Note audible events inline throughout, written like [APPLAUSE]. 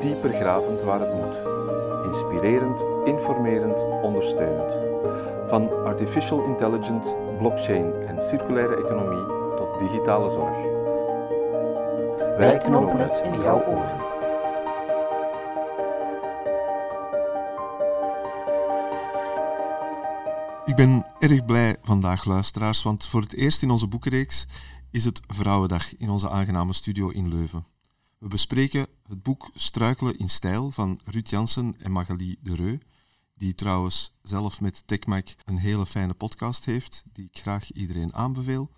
dieper gravend waar het moet. Inspirerend, informerend, ondersteunend. Van artificial intelligence, blockchain en circulaire economie tot digitale zorg. Wij knopen het in jouw oren. Ik ben erg blij vandaag, luisteraars, want voor het eerst in onze boekenreeks is het Vrouwendag in onze aangename studio in Leuven. We bespreken het boek Struikelen in stijl van Ruud Jansen en Magali de Reu, die trouwens zelf met TechMac een hele fijne podcast heeft, die ik graag iedereen aanbeveel.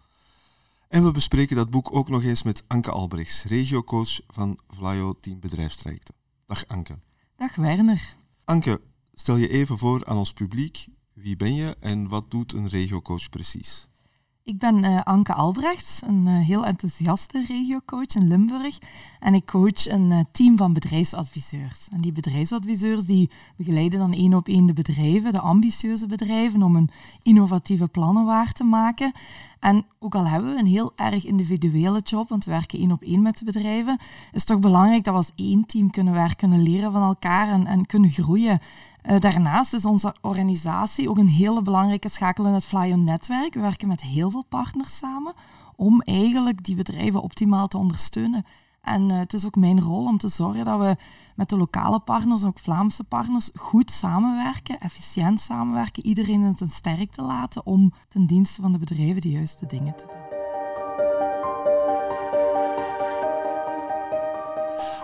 En we bespreken dat boek ook nog eens met Anke Albrechts, regiocoach van Vlaio Team Bedrijfstrajecten. Dag Anke. Dag Werner. Anke, stel je even voor aan ons publiek. Wie ben je en wat doet een regiocoach precies? Ik ben uh, Anke Albrechts, een uh, heel enthousiaste regiocoach in Limburg. En ik coach een uh, team van bedrijfsadviseurs. En die bedrijfsadviseurs die begeleiden dan één op één de bedrijven, de ambitieuze bedrijven, om een innovatieve plannen waar te maken. En ook al hebben we een heel erg individuele job, want we werken één op één met de bedrijven, is het toch belangrijk dat we als één team kunnen werken, kunnen leren van elkaar en, en kunnen groeien. Uh, daarnaast is onze organisatie ook een hele belangrijke schakel in het Flyon-netwerk. We werken met heel veel partners samen om eigenlijk die bedrijven optimaal te ondersteunen. En uh, het is ook mijn rol om te zorgen dat we met de lokale partners, ook Vlaamse partners, goed samenwerken, efficiënt samenwerken, iedereen in zijn sterk te laten om ten dienste van de bedrijven de juiste dingen te doen.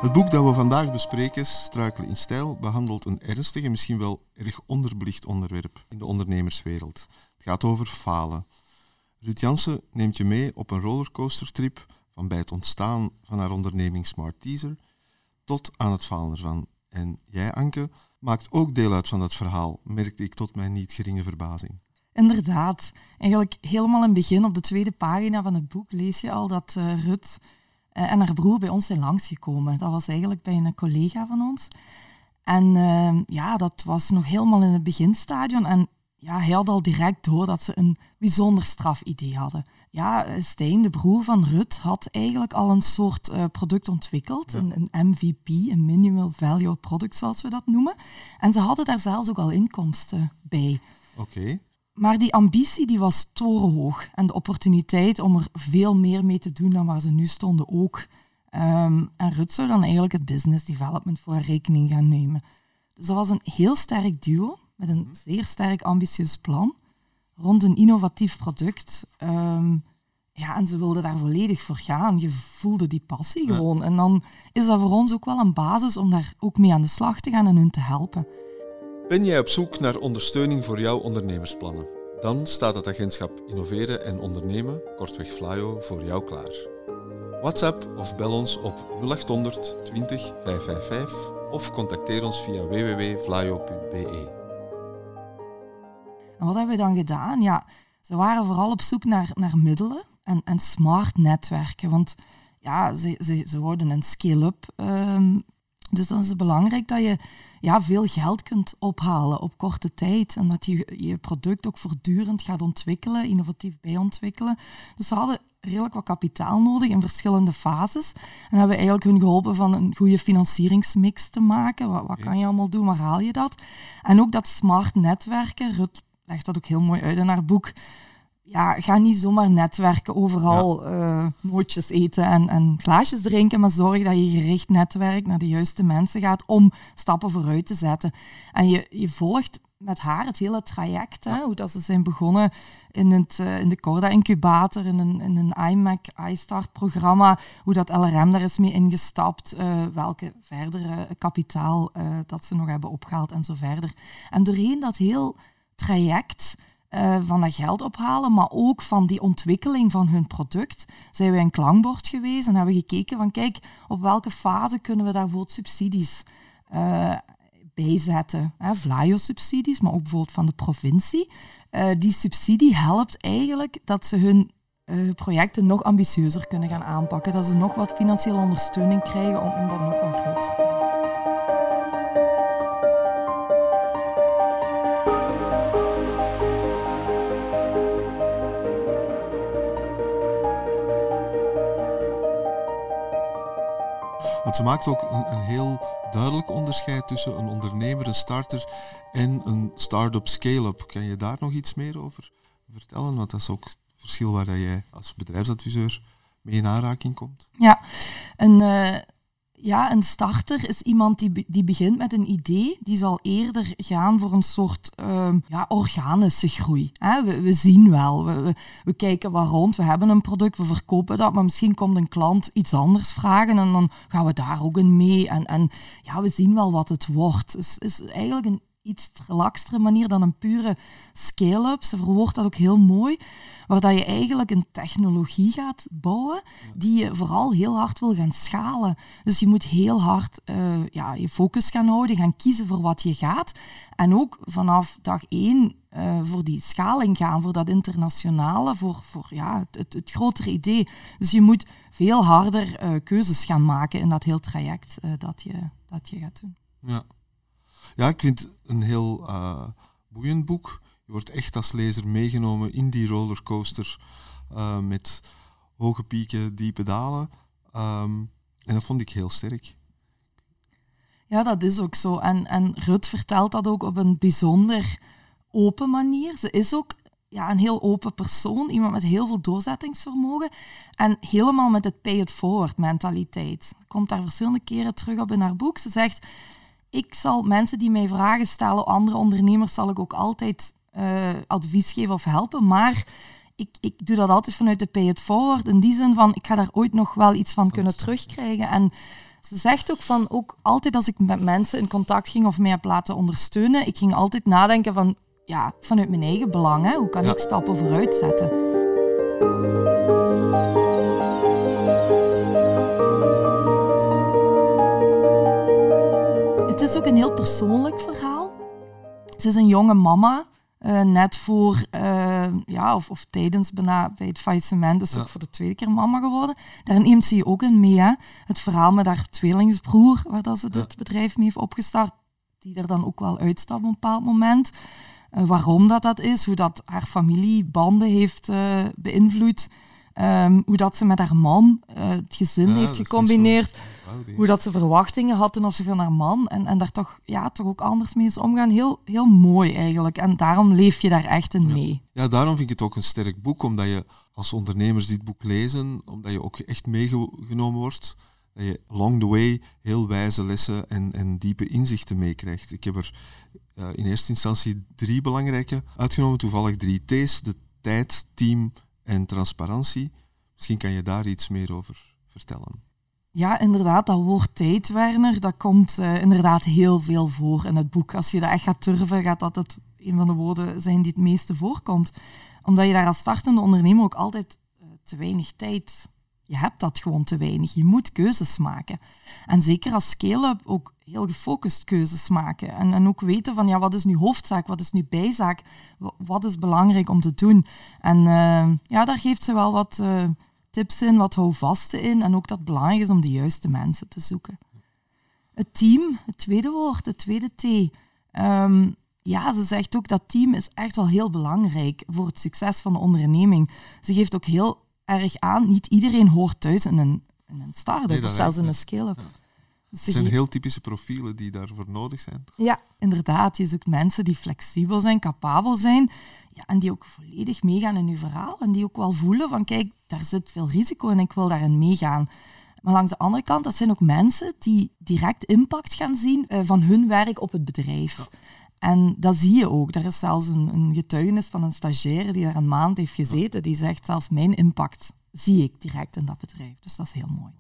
Het boek dat we vandaag bespreken, Struikelen in stijl, behandelt een ernstig en misschien wel erg onderbelicht onderwerp in de ondernemerswereld. Het gaat over falen. Ruud Jansen neemt je mee op een rollercoastertrip van bij het ontstaan van haar onderneming Smart Teaser tot aan het falen ervan. En jij, Anke, maakt ook deel uit van dat verhaal, merkte ik tot mijn niet geringe verbazing. Inderdaad. Eigenlijk helemaal in het begin, op de tweede pagina van het boek, lees je al dat uh, Rut uh, en haar broer bij ons zijn langsgekomen. Dat was eigenlijk bij een collega van ons. En uh, ja, dat was nog helemaal in het beginstadion. En ja, hij had al direct door dat ze een bijzonder strafidee hadden. Ja, Stijn, de broer van Rut, had eigenlijk al een soort uh, product ontwikkeld. Ja. Een, een, MVP, een Minimal Value Product, zoals we dat noemen. En ze hadden daar zelfs ook al inkomsten bij. Oké. Okay. Maar die ambitie die was torenhoog. En de opportuniteit om er veel meer mee te doen dan waar ze nu stonden ook. Um, en Rut zou dan eigenlijk het business development voor haar rekening gaan nemen. Dus dat was een heel sterk duo met een zeer sterk ambitieus plan rond een innovatief product. Um, ja, en ze wilden daar volledig voor gaan. Je voelde die passie gewoon. En dan is dat voor ons ook wel een basis om daar ook mee aan de slag te gaan en hun te helpen. Ben jij op zoek naar ondersteuning voor jouw ondernemersplannen? Dan staat het agentschap Innoveren en Ondernemen, kortweg Flyo, voor jou klaar. WhatsApp of bel ons op 0800 20 555 of contacteer ons via www.flyo.be. En wat hebben we dan gedaan? Ja, ze waren vooral op zoek naar, naar middelen en, smart netwerken. Want ja, ze, ze, ze worden een scale-up. Um, dus dan is het belangrijk dat je ja, veel geld kunt ophalen op korte tijd. En dat je je product ook voortdurend gaat ontwikkelen, innovatief bijontwikkelen. Dus ze hadden redelijk wat kapitaal nodig in verschillende fases. En hebben we eigenlijk hun geholpen van een goede financieringsmix te maken. Wat, wat kan je allemaal doen? Waar haal je dat? En ook dat smart netwerken. Rut legt dat ook heel mooi uit in haar boek. Ja, ga niet zomaar netwerken, overal ja. uh, nootjes eten en, en glaasjes drinken, maar zorg dat je gericht netwerk naar de juiste mensen gaat om stappen vooruit te zetten. En je, je volgt met haar het hele traject, hè, hoe dat ze zijn begonnen in, het, uh, in de Corda-incubator, in een, in een iMac iStart-programma, hoe dat LRM daar is mee ingestapt, uh, welke verdere kapitaal dat ze nog hebben opgehaald en zo verder. En doorheen dat heel traject uh, van dat geld ophalen, maar ook van die ontwikkeling van hun product, zijn we een klankbord geweest en hebben we gekeken van kijk, op welke fase kunnen we daarvoor subsidies uh, bijzetten. Vlaio-subsidies, maar ook bijvoorbeeld van de provincie. Uh, die subsidie helpt eigenlijk dat ze hun projecten nog ambitieuzer kunnen gaan aanpakken. Dat ze nog wat financiële ondersteuning krijgen om, om dat nog wat groter te Want ze maakt ook een, heel duidelijk onderscheid tussen een ondernemer, een starter en een start-up scale-up. Kan je daar nog iets meer over vertellen? Want dat is ook het verschil waar jij als bedrijfsadviseur mee in aanraking komt. Ja, een, uh, ja, een starter is iemand die, die begint met een idee. Die zal eerder gaan voor een soort uh, ja, organische groei. Hè? We, we, zien wel, we, we, kijken waar rond, we hebben een product, we verkopen dat, maar misschien komt een klant iets anders vragen en dan gaan we daar ook in mee. En, en ja, we zien wel wat het wordt. Het is, is eigenlijk een iets relaxtere manier dan een pure scale-up. Ze verwoordt dat ook heel mooi, waar dat je eigenlijk een technologie gaat bouwen die je vooral heel hard wil gaan schalen. Dus je moet heel hard uh, ja, je focus gaan houden, gaan kiezen voor wat je gaat. En ook vanaf dag één uh, voor die schaling gaan, voor dat internationale, voor, voor ja, het, het, grotere idee. Dus je moet veel harder uh, keuzes gaan maken in dat heel traject dat, je, dat je gaat doen. Ja. Ja, ik vind het een heel uh, boeiend boek. Je wordt echt als lezer meegenomen in die rollercoaster uh, met hoge pieken, diepe dalen. Um, en dat vond ik heel sterk. Ja, dat is ook zo. En, en Rut vertelt dat ook op een bijzonder open manier. Ze is ook ja, een heel open persoon, iemand met heel veel doorzettingsvermogen en helemaal met het pay it forward mentaliteit. Komt daar verschillende keren terug op in haar boek. Ze zegt, ik zal mensen die mij vragen stellen, andere ondernemers, zal ik ook altijd uh, advies geven of helpen. Maar ik, ik doe dat altijd vanuit de pay it forward. In die zin van, ik ga daar ooit nog wel iets van kunnen terugkrijgen. En ze zegt ook van, ook altijd als ik met mensen in contact ging of mij heb laten ondersteunen, ik ging altijd nadenken van, ja, vanuit mijn eigen belang, hè, hoe kan ik stappen vooruit zetten? Is ook een heel persoonlijk verhaal. Ze is een jonge mama, uh, net voor, uh, ja, of, of tijdens bijna bij het faillissement is ook voor de tweede keer mama geworden. Daar neemt ze je ook in mee, hè? Het verhaal met haar tweelingsbroer, waar dat ze dit bedrijf mee heeft opgestart, die er dan ook wel uitstapt op een bepaald moment. Uh, waarom dat dat is, hoe dat haar familiebanden heeft beïnvloed. Um, hoe dat ze met haar man het gezin heeft gecombineerd hoe dat ze verwachtingen hadden ze van haar man en, en daar toch, ja, toch ook anders mee is omgaan. Heel, heel mooi eigenlijk. En daarom leef je daar echt in mee. Ja. daarom vind ik het ook een sterk boek, omdat je als ondernemers dit boek lezen, omdat je ook echt meegenomen wordt, dat je along the way heel wijze lessen en, en diepe inzichten meekrijgt. Ik heb er uh, in eerste instantie drie belangrijke uitgenomen, toevallig drie T's, de tijd, team en transparantie. Misschien kan je daar iets meer over vertellen. Ja, inderdaad, dat woord tijd, Werner, dat komt uh, inderdaad heel veel voor in het boek. Als je dat echt gaat durven, gaat dat het een van de woorden zijn die het meeste voorkomt. Omdat je daar als startende ondernemer ook altijd uh, te weinig tijd... Je hebt dat gewoon te weinig. Je moet keuzes maken. En zeker als scale-up ook heel gefocust keuzes maken. En, en ook weten van, ja, wat is nu hoofdzaak, wat is nu bijzaak, wat is belangrijk om te doen. En uh, ja, daar geeft ze wel wat tips in, wat houvasten in en ook dat het belangrijk is om de juiste mensen te zoeken. Het team, het tweede woord, het tweede T. Um, ja, ze zegt ook dat team is echt wel heel belangrijk voor het succes van de onderneming. Ze geeft ook heel erg aan, niet iedereen hoort thuis in een, in een start-up of zelfs in een scale-up. Dus het zijn heel typische profielen die daarvoor nodig zijn. Ja, inderdaad. Je zoekt mensen die flexibel zijn, capabel zijn ja, en die ook volledig meegaan in je verhaal en die ook wel voelen van kijk, daar zit veel risico en ik wil daarin meegaan. Maar langs de andere kant, dat zijn ook mensen die direct impact gaan zien uh, van hun werk op het bedrijf. En dat zie je ook. Er is zelfs een, een, getuigenis van een stagiaire die daar een maand heeft gezeten, die zegt zelfs mijn impact zie ik direct in dat bedrijf. Dus dat is heel mooi.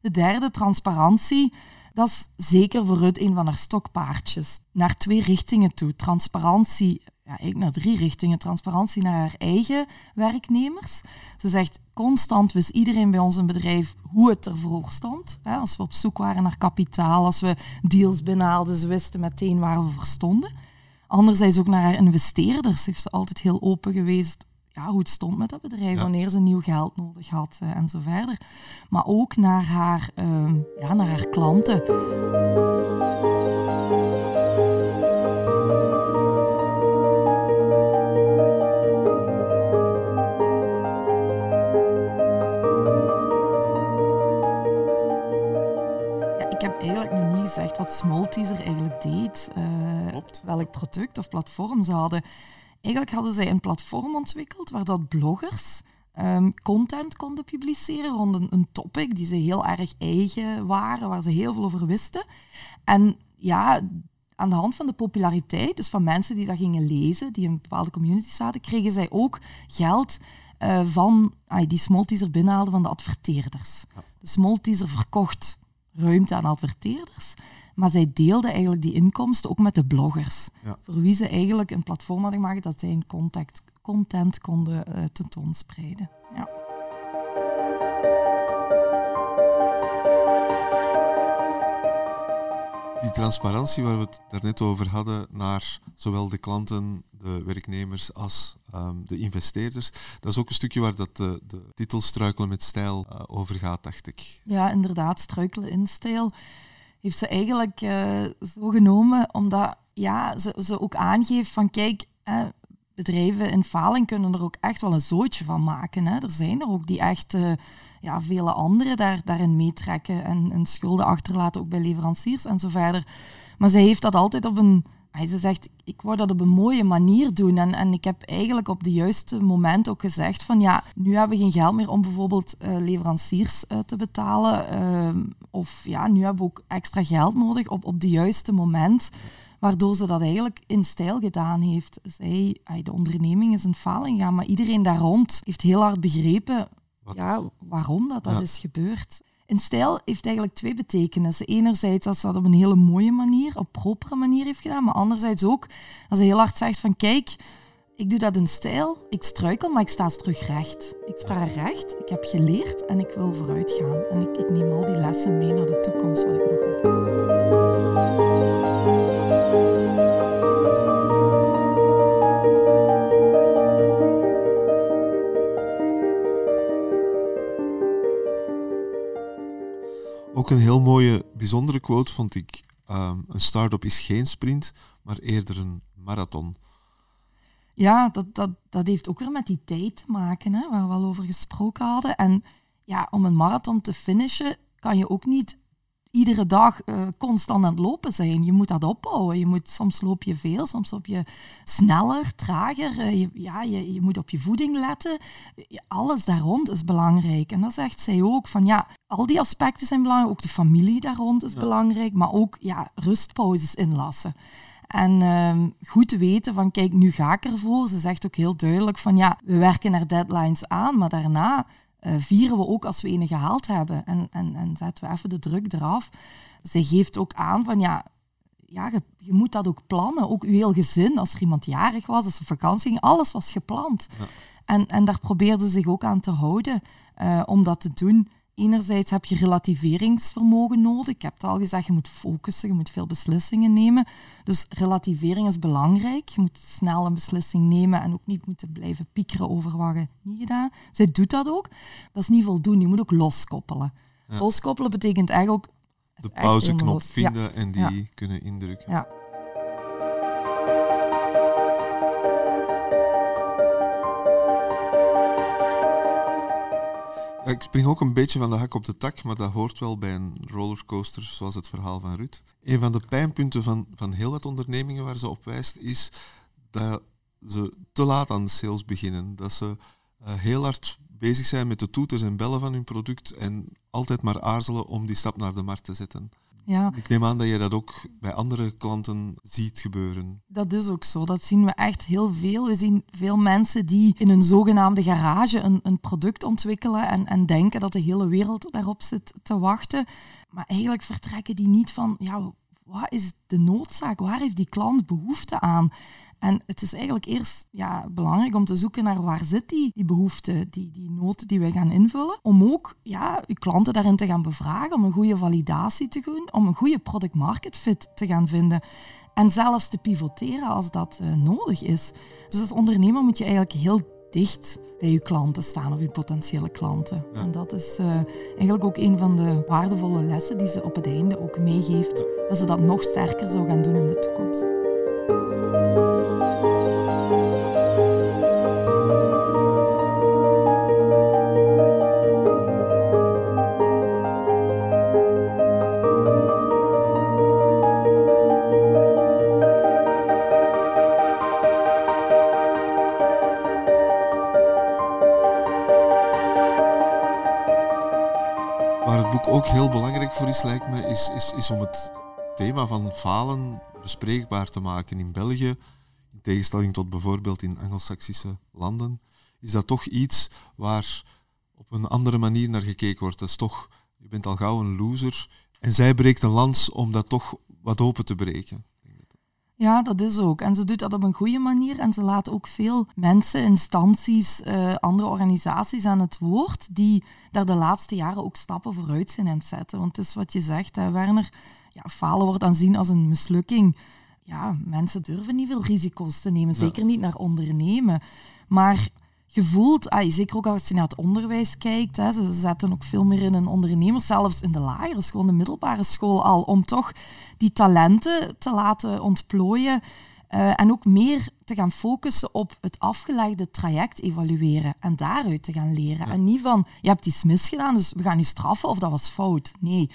De derde, transparantie. Dat is zeker voor Rut een van haar stokpaardjes. Naar twee richtingen toe. Transparantie, ja, eigenlijk naar drie richtingen. Transparantie naar haar eigen werknemers. Ze zegt constant wist iedereen bij ons in bedrijf hoe het ervoor stond. Als we op zoek waren naar kapitaal, als we deals binnenhaalden, ze wisten meteen waar we voor stonden. Anderzijds ook naar haar investeerders heeft ze altijd heel open geweest ja, hoe het stond met dat bedrijf, wanneer ze nieuw geld nodig had uh, en zo verder. Maar ook naar haar, uh, ja, naar haar klanten. Gezegd wat Small Teaser eigenlijk deed. Uh, welk product of platform ze hadden. Eigenlijk hadden zij een platform ontwikkeld waar dat bloggers um, content konden publiceren rond een, een, topic die ze heel erg eigen waren, waar ze heel veel over wisten. En ja, aan de hand van de populariteit, dus van mensen die dat gingen lezen, die in een bepaalde community zaten, kregen zij ook geld uh, van ah, die Small Teaser binnenhaalden van de adverteerders. De Small Teaser verkocht ruimte aan adverteerders. Maar zij deelden eigenlijk die inkomsten ook met de bloggers. Voor wie ze eigenlijk een platform hadden gemaakt dat zij hun contact, content konden uh, tentoonspreiden. Ja. Die transparantie waar we het daarnet over hadden naar zowel de klanten, de werknemers als um, de investeerders, dat is ook een stukje waar dat de, de titel Struikelen met stijl uh, over gaat, dacht ik. Ja, inderdaad, Struikelen in stijl heeft ze eigenlijk uh, zo genomen omdat ja, ze, ze ook aangeeft van kijk, hè, bedrijven in faling kunnen er ook echt wel een zootje van maken. Hè. Er zijn er ook die echt uh, ja, vele anderen daar, daarin meetrekken en, en schulden achterlaten, ook bij leveranciers en zo verder. Maar zij heeft dat altijd op een ze zegt, ik wou dat op een mooie manier doen. En, en ik heb eigenlijk op de juiste moment ook gezegd van ja, nu hebben we geen geld meer om bijvoorbeeld uh, leveranciers uh, te betalen. Uh, of ja, nu hebben we ook extra geld nodig op, op de juiste moment. Waardoor ze dat eigenlijk in stijl gedaan heeft. Zij, de onderneming is een faling gegaan, maar iedereen daar rond heeft heel hard begrepen ja, waarom dat, dat is gebeurd. In stijl heeft eigenlijk twee betekenissen. Enerzijds dat ze dat op een hele mooie manier, op propere manier heeft gedaan, maar anderzijds ook als ze heel hard zegt van kijk, ik doe dat in stijl, ik struikel, maar ik sta terug recht. Ik sta recht, ik heb geleerd en ik wil vooruit gaan. En ik, ik neem al die lessen mee naar de toekomst wat ik nog ga doen. Ook een heel mooie, bijzondere quote vond ik. Um, een start-up is geen sprint, maar eerder een marathon. Ja, dat, dat, dat heeft ook weer met die tijd te maken, hè, waar we al over gesproken hadden. En ja, om een marathon te finishen, kan je ook niet iedere dag uh, constant aan het lopen zijn. Je moet dat opbouwen. Je moet, soms loop je veel, soms loop je sneller, trager. Uh, je, ja, je, je moet op je voeding letten. Alles daar rond is belangrijk. En dat zegt zij ook, van ja, al die aspecten zijn belangrijk. Ook de familie daar rond is belangrijk, maar ook ja, rustpauzes inlassen. En uh, goed te weten van, kijk, nu ga ik ervoor. Ze zegt ook heel duidelijk van, ja, we werken naar deadlines aan, maar daarna uh, vieren we ook als we ene gehaald hebben. En, en, en zetten we even de druk eraf. Zij geeft ook aan van ja, ja je, je, moet dat ook plannen. Ook uw heel gezin, als er iemand jarig was, als er vakantie ging, alles was gepland. Ja. En, en daar probeerde ze zich ook aan te houden uh, om dat te doen. Enerzijds heb je relativeringsvermogen nodig. Ik heb het al gezegd, je moet focussen, je moet veel beslissingen nemen. Dus relativering is belangrijk. Je moet snel een beslissing nemen en ook niet moeten blijven piekeren over wat je niet gedaan. Zij doet dat ook. Dat is niet voldoende. Je moet ook loskoppelen. Ja. Loskoppelen betekent eigenlijk ook... De pauzeknop vinden ja. en die ja. kunnen indrukken. Ik spring ook een beetje van de hak op de tak, maar dat hoort wel bij een rollercoaster, zoals het verhaal van Ruud. Een van de pijnpunten van, van heel wat ondernemingen waar ze op wijst, is dat ze te laat aan de sales beginnen. Dat ze uh, heel hard bezig zijn met de toeters en bellen van hun product en altijd maar aarzelen om die stap naar de markt te zetten. Ja. Ik neem aan dat je dat ook bij andere klanten ziet gebeuren. Dat is ook zo. Dat zien we echt heel veel. We zien veel mensen die in een zogenaamde garage een, een product ontwikkelen en, en denken dat de hele wereld daarop zit te wachten. Maar eigenlijk vertrekken die niet van, ja, wat is de noodzaak? Waar heeft die klant behoefte aan? En het is eigenlijk eerst ja, belangrijk om te zoeken naar waar zit die, die behoefte, die, die noten die wij gaan invullen. Om ook ja, uw klanten daarin te gaan bevragen, om een goede validatie te doen, om een goede product market fit te gaan vinden. En zelfs te pivoteren als dat uh, nodig is. Dus als ondernemer moet je eigenlijk heel dicht bij je klanten staan of je potentiële klanten. En dat is uh, eigenlijk ook een van de waardevolle lessen die ze op het einde ook meegeeft, dat ze dat nog sterker zou gaan doen in de toekomst. Ook heel belangrijk voor is, lijkt me, is, is, is om het thema van falen bespreekbaar te maken in België. In tegenstelling tot bijvoorbeeld in Angelsaksische landen, is dat toch iets waar op een andere manier naar gekeken wordt. Dat is toch, je bent al gauw een loser. En zij breekt een lans om dat toch wat open te breken. Ja, dat is ook. En ze doet dat op een goede manier. En ze laat ook veel mensen, instanties, uh, andere organisaties aan het woord die daar de laatste jaren ook stappen vooruit zijn aan het zetten. Want het is wat je zegt, hè, Werner. Ja, falen wordt aanzien als een mislukking. Ja, mensen durven niet veel risico's te nemen, zeker niet naar ondernemen. Maar gevoeld, ah, zeker ook als je naar het onderwijs kijkt, hè, ze zetten ook veel meer in een ondernemer, zelfs in de lagere school, de middelbare school al, om toch die talenten te laten ontplooien uh, en ook meer te gaan focussen op het afgelegde traject evalueren en daaruit te gaan leren. En niet van, je hebt iets misgedaan, dus we gaan je straffen of dat was fout. Nee,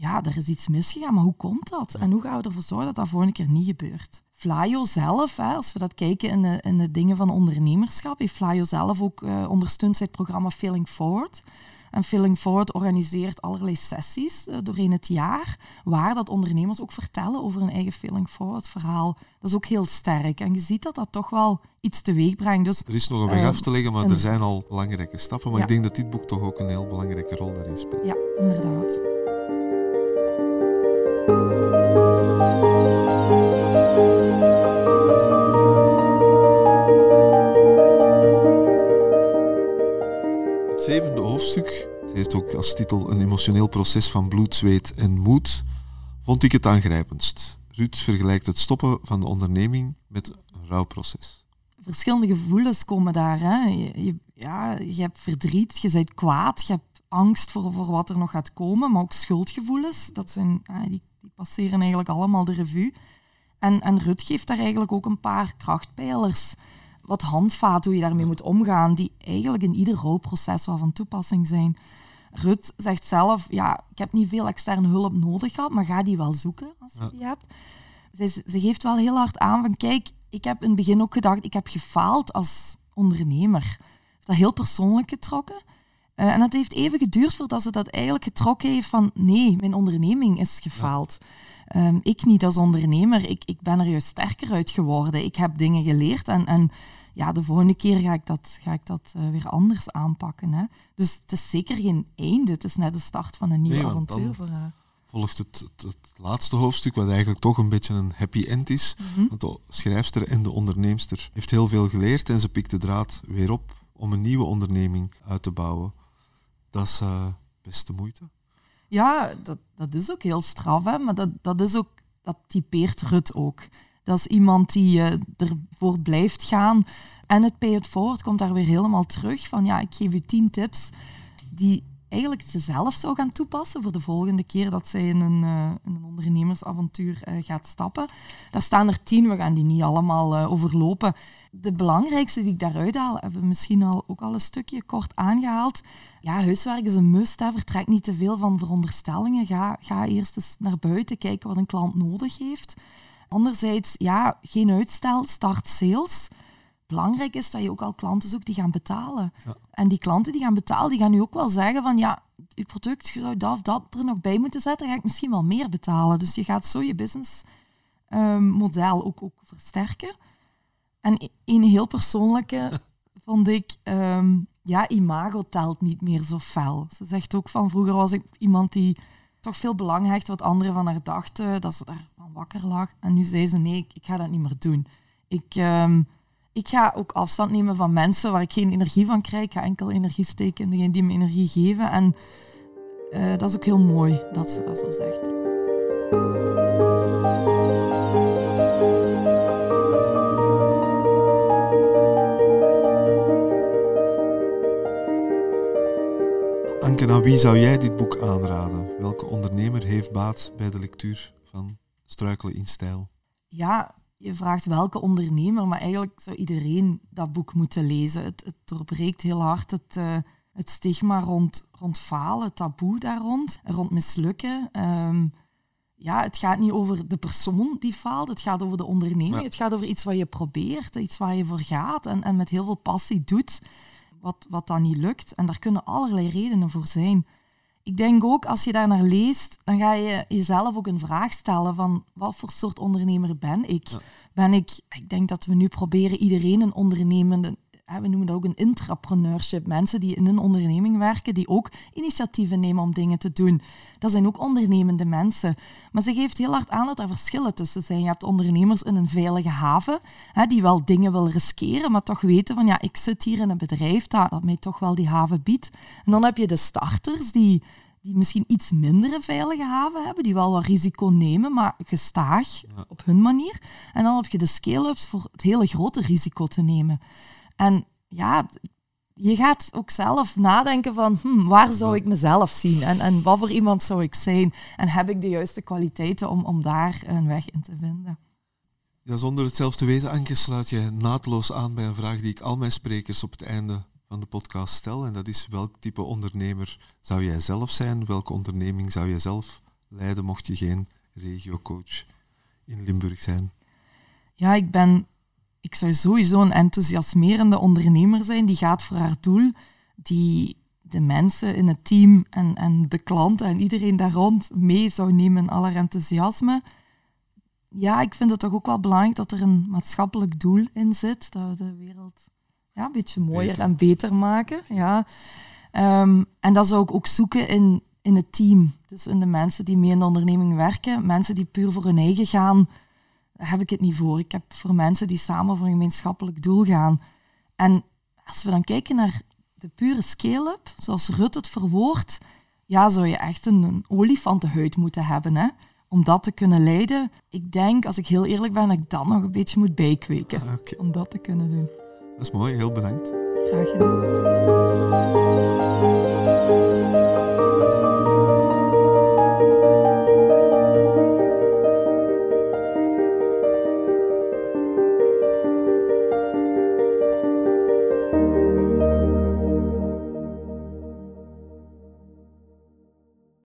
ja, er is iets misgegaan, maar hoe komt dat? En hoe gaan we ervoor zorgen dat dat volgende keer niet gebeurt? Flyo zelf, hè, als we dat kijken in de, in de dingen van ondernemerschap, heeft Flyo zelf ook uh, ondersteund het programma Feeling Forward. En Feeling Forward organiseert allerlei sessies uh, doorheen het jaar, waar dat ondernemers ook vertellen over hun eigen Feeling Forward verhaal. Dat is ook heel sterk. En je ziet dat dat toch wel iets teweeg brengt. Dus, er is nog een weg uh, af te leggen, maar er zijn al belangrijke stappen. Maar ik denk dat dit boek toch ook een heel belangrijke rol daarin speelt. Ja, inderdaad. Titel een emotioneel proces van bloed, zweet en moed. Vond ik het aangrijpendst. Ruud vergelijkt het stoppen van de onderneming met een rouwproces. Verschillende gevoelens komen daar. Hè. Je, ja, je hebt verdriet, je bent kwaad, je hebt angst voor, voor wat er nog gaat komen, maar ook schuldgevoelens. Dat zijn, die die passeren eigenlijk allemaal de revue. En, en Rut geeft daar eigenlijk ook een paar krachtpijlers, wat handvaten hoe je daarmee moet omgaan, die eigenlijk in ieder rouwproces wel van toepassing zijn. Rut zegt zelf, ja, ik heb niet veel externe hulp nodig gehad, maar ga die wel zoeken als je die hebt. Ze, ze geeft wel heel hard aan van, kijk, ik heb in het begin ook gedacht, ik heb gefaald als ondernemer. Dat heel persoonlijk getrokken. Uh, en het heeft even geduurd voordat ze dat eigenlijk getrokken heeft van nee, mijn onderneming is gefaald. Um, ik niet als ondernemer, ik, ik ben er juist sterker uit geworden. Ik heb dingen geleerd en, en ja, de volgende keer ga ik dat, ga ik dat uh, weer anders aanpakken. Hè. Dus het is zeker geen einde, het is net de start van een nieuw nee, avontuur voor haar. Volgt het, het, het, laatste hoofdstuk, wat eigenlijk toch een beetje een happy end is. Mm -hmm. Want de schrijfster en de onderneemster heeft heel veel geleerd en ze pikt de draad weer op om een nieuwe onderneming uit te bouwen dat is uh, best de moeite. Ja, dat, dat is ook heel straf, hè? maar dat, dat, is ook, dat typeert Rut ook. Dat is iemand die uh, ervoor blijft gaan. En het pay it forward komt daar weer helemaal terug. Van ja, ik geef u tien tips die eigenlijk ze zelf zou gaan toepassen voor de volgende keer dat zij in een, in een ondernemersavontuur uh, gaat stappen. Daar staan er tien, we gaan die niet allemaal overlopen. De belangrijkste die ik daaruit haal, hebben we misschien al, ook al een stukje kort aangehaald. Ja, huiswerk is een must. Hè. Vertrek niet te veel van veronderstellingen. Ga, ga eerst eens naar buiten kijken wat een klant nodig heeft. Anderzijds, ja, geen uitstel, start sales belangrijk is dat je ook al klanten zoekt die gaan betalen. Ja. En die klanten die gaan betalen, die gaan nu ook wel zeggen van ja, je product, je zou dat of dat er nog bij moeten zetten, dan ga ik misschien wel meer betalen. Dus je gaat zo je businessmodel um, ook, ook versterken. En een heel persoonlijke [LAUGHS] vond ik, um, ja, imago telt niet meer zo fel. Ze zegt ook van vroeger was ik iemand die toch veel belang hecht wat anderen van haar dachten, dat ze daar van wakker lag. En nu zei ze nee, ik, ga dat niet meer doen. Ik, um, ik ga ook afstand nemen van mensen waar ik geen energie van krijg. Ik ga enkel energie steken in die me energie geven. En uh, dat is ook heel mooi dat ze dat zo zegt. Anke, aan wie zou jij dit boek aanraden? Welke ondernemer heeft baat bij de lectuur van Struikelen in Stijl? Ja, je vraagt welke ondernemer, maar eigenlijk zou iedereen dat boek moeten lezen. Het, het doorbreekt heel hard het, uh, het stigma rond, rond falen, het taboe daar rond, rond mislukken. Um, ja, het gaat niet over de persoon die faalt, het gaat over de onderneming. Het gaat over iets wat je probeert, iets waar je voor gaat en, en met heel veel passie doet, wat, wat dan niet lukt. En daar kunnen allerlei redenen voor zijn. Ik denk ook, als je daar naar leest, dan ga je jezelf ook een vraag stellen van wat voor soort ondernemer ben ik? Ben ik, ik denk dat we nu proberen iedereen een ondernemende we noemen dat ook een intrapreneurship. Mensen die in een onderneming werken, die ook initiatieven nemen om dingen te doen. Dat zijn ook ondernemende mensen. Maar ze geeft heel hard aan dat er verschillen tussen zijn. Je hebt ondernemers in een veilige haven, hè, die wel dingen willen riskeren, maar toch weten van ja, ik zit hier in een bedrijf dat, dat mij toch wel die haven biedt. En dan heb je de starters die die misschien iets mindere veilige haven hebben, die wel wat risico nemen, maar gestaag op hun manier. En dan heb je de scale-ups voor het hele grote risico te nemen. En ja, je gaat ook zelf nadenken van hm, waar zou ik mezelf zien en, en wat voor iemand zou ik zijn en heb ik de juiste kwaliteiten om, om daar een weg in te vinden. Ja, zonder het zelf te weten, Anke, sluit je naadloos aan bij een vraag die ik al mijn sprekers op het einde van de podcast stel. En dat is welk type ondernemer zou jij zelf zijn? Welke onderneming zou jij zelf leiden mocht je geen regiocoach in Limburg zijn? Ja, ik ben ik zou sowieso een enthousiasmerende ondernemer zijn die gaat voor haar doel, die de mensen in het team en, en de klanten en iedereen daar rond mee zou nemen in al haar enthousiasme. Ja, ik vind het toch ook wel belangrijk dat er een maatschappelijk doel in zit, dat we de wereld ja, een beetje mooier en beter maken. Ja. Um, en dat zou ik ook zoeken in, in het team. Dus in de mensen die mee in de onderneming werken, mensen die puur voor hun eigen gaan heb ik het niet voor. Ik heb voor mensen die samen voor een gemeenschappelijk doel gaan. En als we dan kijken naar de pure scale-up, zoals Rut het verwoordt, ja, zou je echt een, een olifantenhuid moeten hebben, hè? om dat te kunnen leiden. Ik denk, als ik heel eerlijk ben, dat ik dan nog een beetje moet bijkweken ah, om dat te kunnen doen. Dat is mooi, heel bedankt. Graag gedaan.